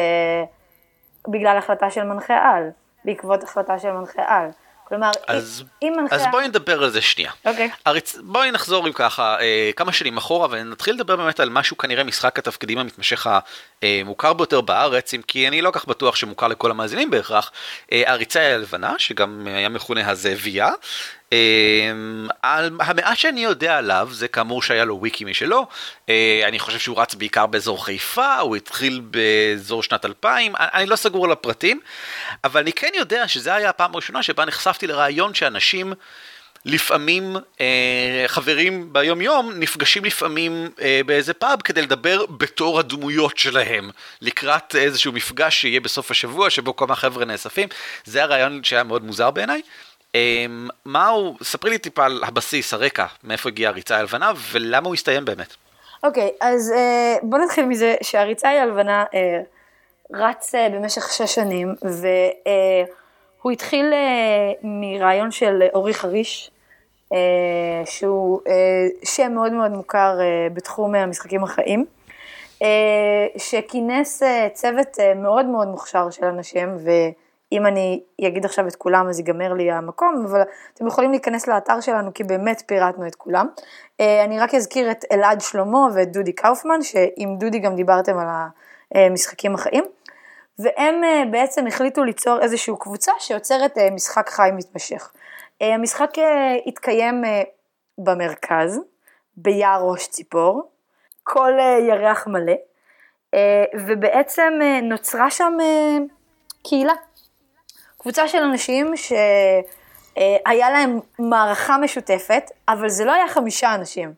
בגלל החלטה של מנחה על, בעקבות החלטה של מנחה על. כלומר, אז, אם מנחה... אז בואי נדבר על זה שנייה. אוקיי. Okay. בואי נחזור עם ככה אה, כמה שנים אחורה ונתחיל לדבר באמת על משהו כנראה משחק התפקידים המתמשך המוכר ביותר בארץ, אם כי אני לא כך בטוח שמוכר לכל המאזינים בהכרח. אה, הריצה הלבנה, שגם היה מכונה הזאבייה. אמ, המעט שאני יודע עליו זה כאמור שהיה לו וויקי משלו אה, אני חושב שהוא רץ בעיקר באזור חיפה הוא התחיל באזור שנת 2000 אני לא סגור על הפרטים אבל אני כן יודע שזה היה הפעם הראשונה שבה נחשפתי לרעיון שאנשים לפעמים אה, חברים ביום יום נפגשים לפעמים אה, באיזה פאב כדי לדבר בתור הדמויות שלהם לקראת איזשהו מפגש שיהיה בסוף השבוע שבו כמה חבר'ה נאספים. זה הרעיון שהיה מאוד מוזר בעיניי אמ, מה הוא, ספרי לי טיפה על הבסיס, הרקע, מאיפה הגיעה הריצה הלבנה ולמה הוא הסתיים באמת. אוקיי, okay, אז uh, בוא נתחיל מזה שהריצה היא הלבנה uh, רץ uh, במשך שש שנים והוא uh, התחיל uh, מרעיון של אורי חריש, uh, שהוא uh, שם מאוד מאוד מוכר uh, בתחום המשחקים החיים. uh, שכינס uh, צוות uh, מאוד מאוד מוכשר של אנשים, ו... אם אני אגיד עכשיו את כולם אז ייגמר לי המקום, אבל אתם יכולים להיכנס לאתר שלנו כי באמת פירטנו את כולם. אה, אני רק אזכיר את אלעד שלמה ואת דודי קאופמן, שעם דודי גם דיברתם על המשחקים החיים, והם אה, בעצם החליטו ליצור איזושהי קבוצה שיוצרת אה, משחק חי מתמשך. המשחק התקיים במרכז, ביער ראש ציפור, כל ירח מלא, ובעצם נוצרה שם קהילה. קבוצה של אנשים שהיה להם מערכה משותפת, אבל זה לא היה חמישה אנשים,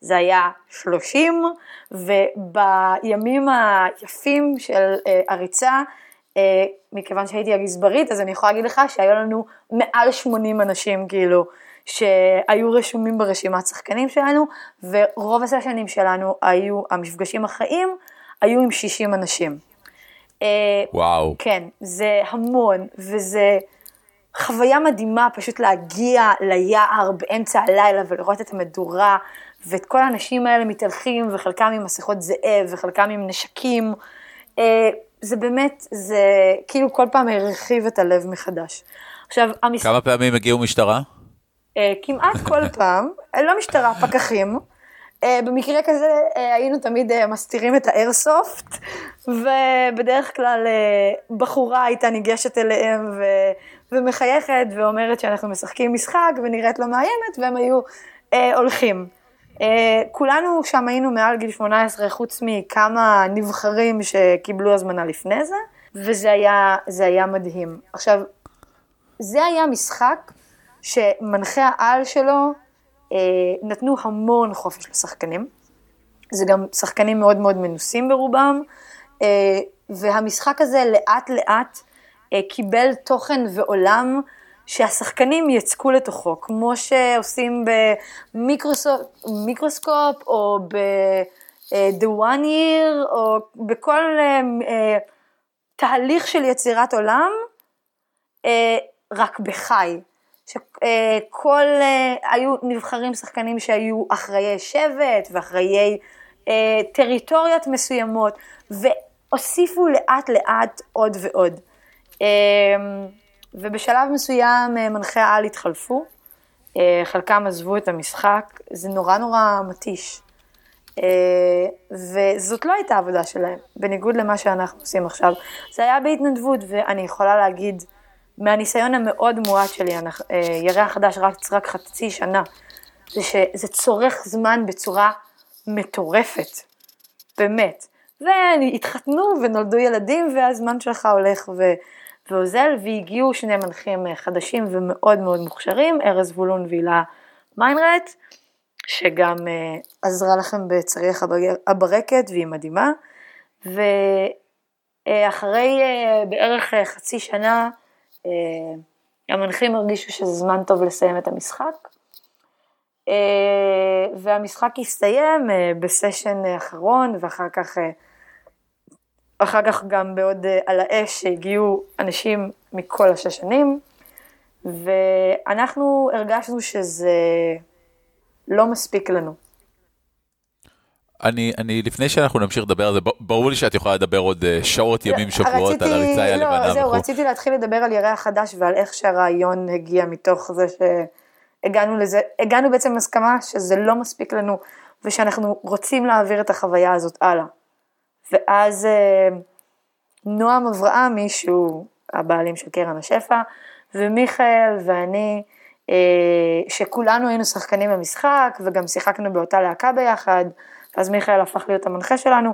זה היה שלושים, ובימים היפים של אה, הריצה, אה, מכיוון שהייתי הגזברית, אז אני יכולה להגיד לך שהיו לנו מעל 80 אנשים, כאילו, שהיו רשומים ברשימת שחקנים שלנו, ורוב הסשנים שלנו היו, המפגשים החיים, היו עם 60 אנשים. אה, וואו. כן, זה המון, וזה חוויה מדהימה פשוט להגיע ליער באמצע הלילה ולראות את המדורה, ואת כל האנשים האלה מתהלכים, וחלקם עם מסכות זאב, וחלקם עם נשקים. אה, זה באמת, זה כאילו כל פעם הרחיב את הלב מחדש. עכשיו, המש... כמה פעמים הגיעו משטרה? אה, כמעט כל פעם, לא משטרה, פקחים. אה, במקרה כזה אה, היינו תמיד אה, מסתירים את האיירסופט, ובדרך כלל בחורה הייתה ניגשת אליהם ו... ומחייכת ואומרת שאנחנו משחקים משחק ונראית לא מאיימת, והם היו אה, הולכים. אה, כולנו שם היינו מעל גיל 18, חוץ מכמה נבחרים שקיבלו הזמנה לפני זה. וזה היה, זה היה מדהים. עכשיו, זה היה משחק שמנחי העל שלו נתנו המון חופש לשחקנים. זה גם שחקנים מאוד מאוד מנוסים ברובם, אה, והמשחק הזה לאט לאט אה, קיבל תוכן ועולם שהשחקנים יצקו לתוכו, כמו שעושים במיקרוסקופ או ב-The One Year או בכל תהליך של יצירת עולם, רק בחי. שכל, היו נבחרים שחקנים שהיו אחראי שבט ואחראי טריטוריות מסוימות, והוסיפו לאט לאט עוד ועוד. ובשלב מסוים מנחי העל התחלפו, חלקם עזבו את המשחק, זה נורא נורא מתיש. וזאת לא הייתה העבודה שלהם, בניגוד למה שאנחנו עושים עכשיו. זה היה בהתנדבות, ואני יכולה להגיד, מהניסיון המאוד מועט שלי, ירח חדש רץ רק חצי שנה, זה שזה צורך זמן בצורה מטורפת, באמת. והתחתנו ונולדו ילדים והזמן שלך הולך ו... ואוזל, והגיעו שני מנחים חדשים ומאוד מאוד מוכשרים, ארז זבולון והילה מיינרט, שגם uh, עזרה לכם בצריח הברקת והיא מדהימה. ואחרי uh, בערך uh, חצי שנה, המנחים הרגישו שזה זמן טוב לסיים את המשחק. Uh, והמשחק הסתיים uh, בסשן אחרון, ואחר כך... אחר כך גם בעוד אה, על האש שהגיעו אנשים מכל השש שנים, ואנחנו הרגשנו שזה לא מספיק לנו. אני, אני, לפני שאנחנו נמשיך לדבר על זה, ברור לי שאת יכולה לדבר עוד אה, שעות, ימים, שבועות רציתי, על הריצה לא, הלבנה. לא, זהו, וכו'. רציתי להתחיל לדבר על ירח חדש ועל איך שהרעיון הגיע מתוך זה שהגענו לזה, הגענו בעצם להסכמה שזה לא מספיק לנו, ושאנחנו רוצים להעביר את החוויה הזאת הלאה. ואז אה, נועם אברהמי, שהוא הבעלים של קרן השפע, ומיכאל ואני, אה, שכולנו היינו שחקנים במשחק, וגם שיחקנו באותה להקה ביחד, אז מיכאל הפך להיות המנחה שלנו,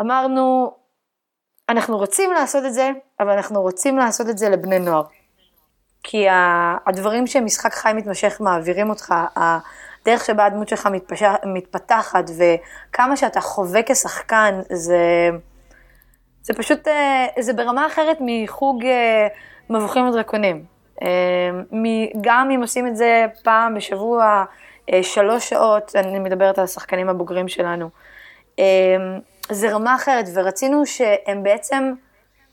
אמרנו, אנחנו רוצים לעשות את זה, אבל אנחנו רוצים לעשות את זה לבני נוער. כי הדברים שמשחק חי מתמשך מעבירים אותך, הדרך שבה הדמות שלך מתפתחת וכמה שאתה חווה כשחקן זה, זה פשוט, אה, זה ברמה אחרת מחוג אה, מבוכים ודרקונים. אה, גם אם עושים את זה פעם בשבוע, שלוש שעות, אני מדברת על השחקנים הבוגרים שלנו, זה רמה אחרת ורצינו שהם בעצם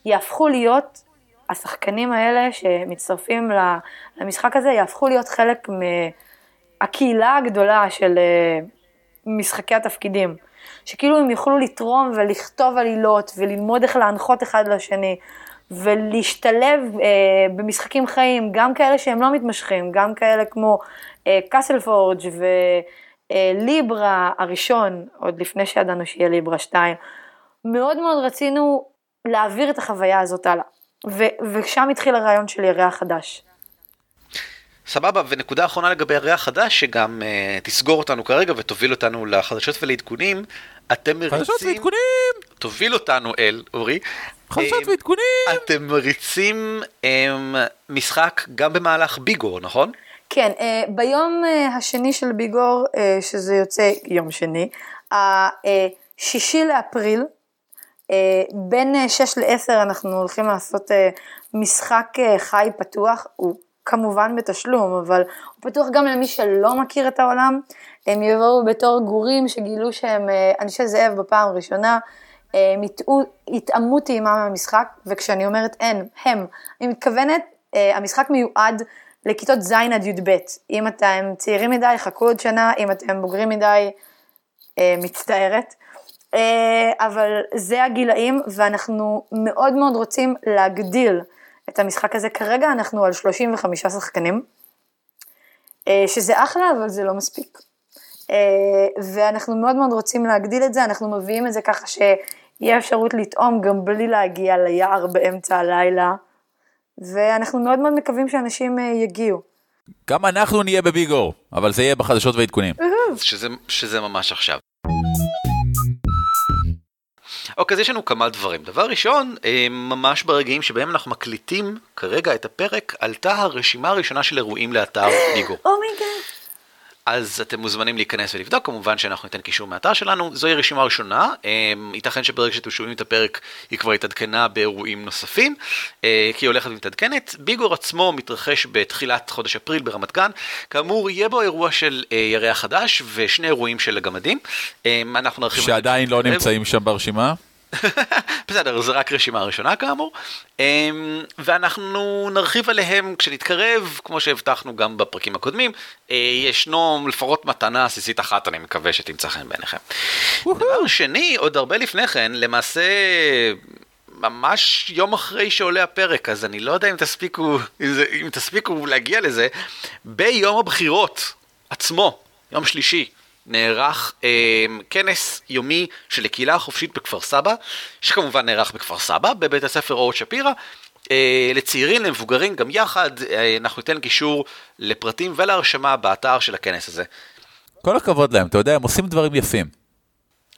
יהפכו להיות, השחקנים האלה שמצטרפים למשחק הזה, יהפכו להיות חלק מה... הקהילה הגדולה של uh, משחקי התפקידים, שכאילו הם יוכלו לתרום ולכתוב עלילות וללמוד איך להנחות אחד לשני ולהשתלב uh, במשחקים חיים, גם כאלה שהם לא מתמשכים, גם כאלה כמו קאסל פורג' וליברה הראשון, עוד לפני שידענו שיהיה ליברה 2, מאוד מאוד רצינו להעביר את החוויה הזאת הלאה. ושם התחיל הרעיון של ירח חדש. סבבה, ונקודה אחרונה לגבי הריח חדש, שגם uh, תסגור אותנו כרגע ותוביל אותנו לחדשות ולעדכונים. אתם מריצים... חדשות ועדכונים! תוביל אותנו אל, אורי. חדשות ועדכונים! אתם מריצים um, משחק גם במהלך ביגור, נכון? כן, uh, ביום uh, השני של ביגור, uh, שזה יוצא יום שני, השישי לאפריל, בין 6 ל-10 אנחנו הולכים לעשות משחק חי פתוח, הוא כמובן בתשלום, אבל הוא פתוח גם למי שלא מכיר את העולם. הם יבואו בתור גורים שגילו שהם אה, אנשי זאב בפעם הראשונה, הם יטעמו טעימה מהמשחק, וכשאני אומרת אין, הם, אני מתכוונת, אה, המשחק מיועד לכיתות ז' עד י"ב. אם אתם צעירים מדי, חכו עוד שנה, אם אתם בוגרים מדי, אה, מצטערת. אבל זה הגילאים, ואנחנו מאוד מאוד רוצים להגדיל את המשחק הזה. כרגע אנחנו על 35 שחקנים, אה, שזה אחלה, אבל זה לא מספיק. אה, ואנחנו מאוד מאוד רוצים להגדיל את זה, אנחנו מביאים את זה ככה שיהיה אפשרות לטעום גם בלי להגיע ליער באמצע הלילה, ואנחנו מאוד מאוד מקווים שאנשים אה, יגיעו. גם אנחנו נהיה בביגור, אבל זה יהיה בחדשות ועדכונים. שזה, שזה ממש עכשיו. אוקיי, אז יש לנו כמה דברים. דבר ראשון, אה, ממש ברגעים שבהם אנחנו מקליטים כרגע את הפרק, עלתה הרשימה הראשונה של אירועים לאתר ביגור. Oh my god. אז אתם מוזמנים להיכנס ולבדוק, כמובן שאנחנו ניתן קישור מהאתר שלנו, זוהי רשימה ראשונה, אה, ייתכן שברגע שאתם שומעים את הפרק היא כבר התעדכנה באירועים נוספים, אה, כי היא הולכת ומתעדכנת. ביגור עצמו מתרחש בתחילת חודש אפריל ברמת גן, כאמור יהיה בו אירוע של אה, ירח חדש ושני אירועים של הגמדים. אה, אנחנו נרחיב... שעדיין לא. נמצאים שם ברשימה. בסדר, זו רק רשימה ראשונה כאמור, אמ, ואנחנו נרחיב עליהם כשנתקרב, כמו שהבטחנו גם בפרקים הקודמים, אה, ישנו לפחות מתנה עסיסית אחת, אני מקווה שתמצא חן בעיניכם. דבר שני, עוד הרבה לפני כן, למעשה... ממש יום אחרי שעולה הפרק, אז אני לא יודע אם תספיקו, אם זה- אם תספיקו להגיע לזה, ביום הבחירות עצמו, יום שלישי, נערך אה, כנס יומי של הקהילה החופשית בכפר סבא, שכמובן נערך בכפר סבא, בבית הספר אורות שפירא. אה, לצעירים, למבוגרים, גם יחד, אה, אנחנו ניתן קישור לפרטים ולהרשמה באתר של הכנס הזה. כל הכבוד להם, אתה יודע, הם עושים דברים יפים.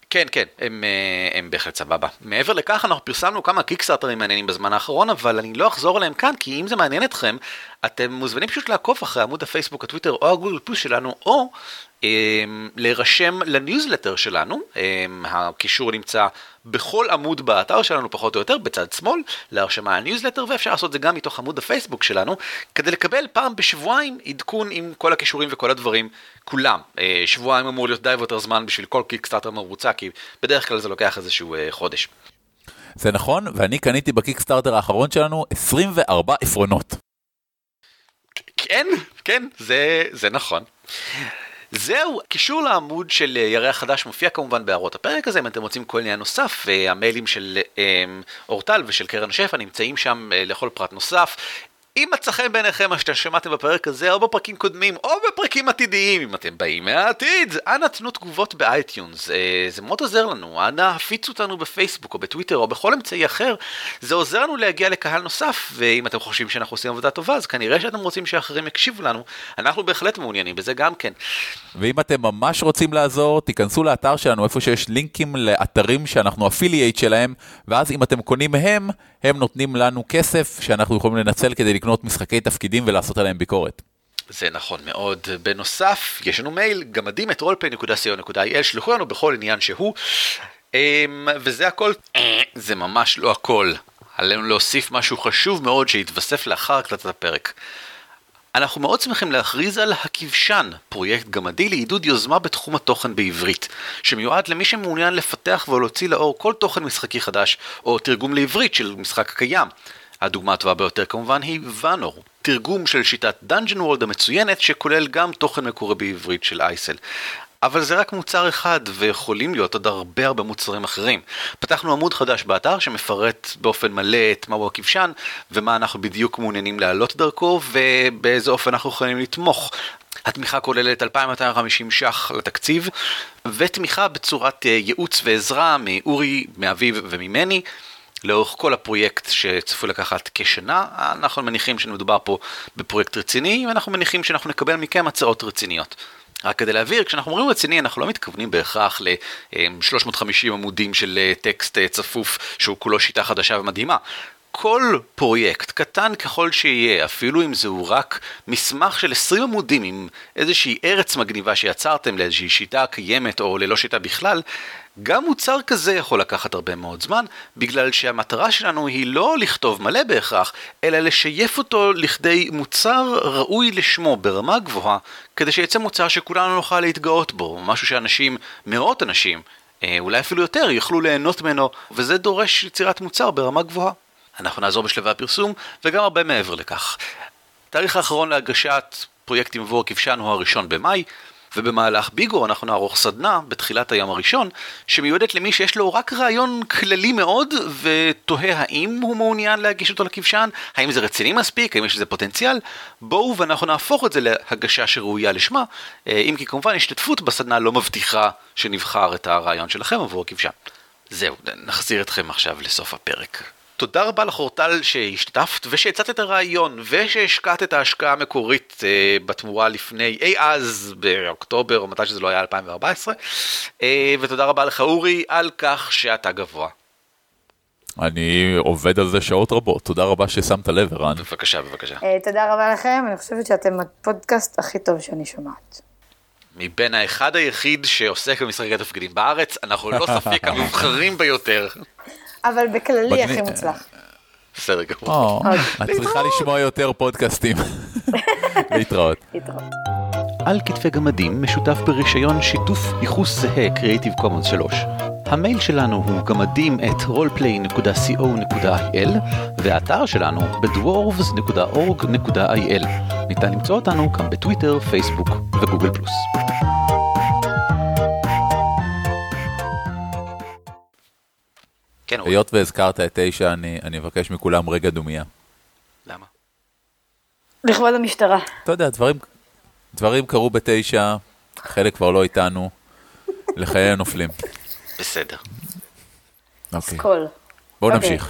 כן, כן, הם, אה, הם בהחלט סבבה. מעבר לכך, אנחנו פרסמנו כמה קיקסטארטרים מעניינים בזמן האחרון, אבל אני לא אחזור עליהם כאן, כי אם זה מעניין אתכם, אתם מוזמנים פשוט לעקוב אחרי עמוד הפייסבוק, הטוויטר או הגוגל פלוס שלנו, או להירשם לניוזלטר שלנו. אה, הקישור נמצא בכל עמוד באתר שלנו, פחות או יותר, בצד שמאל, להרשמה לניוזלטר, ואפשר לעשות זה גם מתוך עמוד הפייסבוק שלנו, כדי לקבל פעם בשבועיים עדכון עם כל הכישורים וכל הדברים, כולם. אה, שבועיים אמור להיות די ויותר זמן בשביל כל קיקסטארטר מבוצע, כי בדרך כלל זה לוקח איזשהו אה, חודש. זה נכון, ואני קניתי בקיקסטארטר האחרון שלנו 24 עפרונות. כן, כן, זה, זה נכון. זהו, קישור לעמוד של אה, ירח חדש מופיע כמובן בהערות הפרק הזה, אם אתם רוצים כל עניין נוסף, אה, המיילים של אה, אורטל ושל קרן שפע נמצאים שם אה, לכל פרט נוסף. אם מצא חן בעיניכם מה שאתם שמעתם בפרק הזה, או בפרקים קודמים, או בפרקים עתידיים, אם אתם באים מהעתיד, אנא תנו תגובות באייטיונס, אה, זה מאוד עוזר לנו, אנא הפיצו אותנו בפייסבוק או בטוויטר או בכל אמצעי אחר, זה עוזר לנו להגיע לקהל נוסף, ואם אתם חושבים שאנחנו עושים עבודה טובה, אז כנראה שאתם רוצים שאחרים יקשיבו לנו, אנחנו בהחלט מעוניינים בזה גם כן. ואם אתם ממש רוצים לעזור, תיכנסו לאתר שלנו איפה שיש לינקים לאתרים שאנחנו affiliate שלהם, ואז אם אתם קונים מהם, הם נותנים לנו כסף שאנחנו יכולים לנצל כדי לקנות משחקי תפקידים ולעשות עליהם ביקורת. זה נכון מאוד. בנוסף, יש לנו מייל, גמדים את roleplay.co.il, שלחו לנו בכל עניין שהוא. אמ, וזה הכל. זה ממש לא הכל. עלינו להוסיף משהו חשוב מאוד שהתווסף לאחר הקלטת הפרק. אנחנו מאוד שמחים להכריז על הכבשן, פרויקט גמדי לעידוד יוזמה בתחום התוכן בעברית, שמיועד למי שמעוניין לפתח ולהוציא לאור כל תוכן משחקי חדש, או תרגום לעברית של משחק קיים. הדוגמה הטובה ביותר כמובן היא ואנור, תרגום של שיטת Dungeon World המצוינת, שכולל גם תוכן מקורי בעברית של אייסל. אבל זה רק מוצר אחד, ויכולים להיות עוד הרבה הרבה מוצרים אחרים. פתחנו עמוד חדש באתר שמפרט באופן מלא את מהו הכבשן, ומה אנחנו בדיוק מעוניינים להעלות דרכו, ובאיזה אופן אנחנו יכולים לתמוך. התמיכה כוללת 2,250 ש"ח לתקציב, ותמיכה בצורת אה, ייעוץ ועזרה מאורי, מאביב וממני. לאורך כל הפרויקט שצפוי לקחת כשנה, אנחנו מניחים שמדובר פה בפרויקט רציני, ואנחנו מניחים שאנחנו נקבל מכם הצעות רציניות. רק כדי להבהיר, כשאנחנו אומרים רציני, אנחנו לא מתכוונים בהכרח ל-350 עמודים של אה, טקסט אה, צפוף שהוא כולו שיטה חדשה ומדהימה. כל פרויקט, קטן ככל שיהיה, אפילו אם זהו רק מסמך של 20 עמודים עם איזושהי ארץ מגניבה שיצרתם לאיזושהי שיטה קיימת או ללא שיטה בכלל, גם מוצר כזה יכול לקחת הרבה מאוד זמן, בגלל שהמטרה שלנו היא לא לכתוב מלא בהכרח, אלא לשייף אותו לכדי מוצר ראוי לשמו ברמה גבוהה, כדי שיצא מוצר שכולנו נוכל להתגאות בו, משהו שאנשים, מאות אנשים, אה, אולי אפילו יותר, יוכלו ליהנות ממנו, וזה דורש יצירת מוצר ברמה גבוהה. אנחנו נעזור בשלבי הפרסום, וגם הרבה מעבר לכך. התאריך האחרון להגשת פרויקטים עבור הכבשן הוא הראשון במאי, ובמהלך ביגו אנחנו נערוך סדנה בתחילת היום הראשון, שמיועדת למי שיש לו רק רעיון כללי מאוד, ותוהה האם הוא מעוניין להגיש אותו לכבשן, האם זה רציני מספיק, האם יש לזה פוטנציאל, בואו ואנחנו נהפוך את זה להגשה שראויה לשמה, אה, אם כי כמובן השתתפות בסדנה לא מבטיחה שנבחר את הרעיון שלכם עבור הכבשן. זהו, נחזיר אתכם עכשיו לסוף הפרק. תודה רבה לך אורטל שהשתתפת ושהצעת את הרעיון ושהשקעת את ההשקעה המקורית אה, בתמורה לפני אי אז באוקטובר או מתי שזה לא היה 2014 אה, ותודה רבה לך אורי על כך שאתה גבוה. אני עובד על זה שעות רבות, תודה רבה ששמת לב, ערן. בבקשה, בבקשה. אה, תודה רבה לכם, אני חושבת שאתם הפודקאסט הכי טוב שאני שומעת. מבין האחד היחיד שעוסק במשחקי תפקידים בארץ, אנחנו ללא ספק המובחרים ביותר. אבל בכללי. הכי מוצלח. בסדר גמור. או, את צריכה לשמוע יותר פודקאסטים. להתראות. להתראות. על כתפי גמדים משותף ברישיון שיתוף ייחוס זהה Creative Commons 3. המייל שלנו הוא גמדים את roleplay.co.il והאתר שלנו בדוורבס.org.il. ניתן למצוא אותנו גם בטוויטר, פייסבוק וגוגל פלוס. כן, אורי, היות והזכרת את תשע, אני אני אבקש מכולם רגע דומייה. למה? לכבוד המשטרה. אתה יודע, דברים, דברים קרו בתשע, חלק כבר לא איתנו, לחיי הנופלים. בסדר. אוקיי, קול. בואו אוקיי. נמשיך.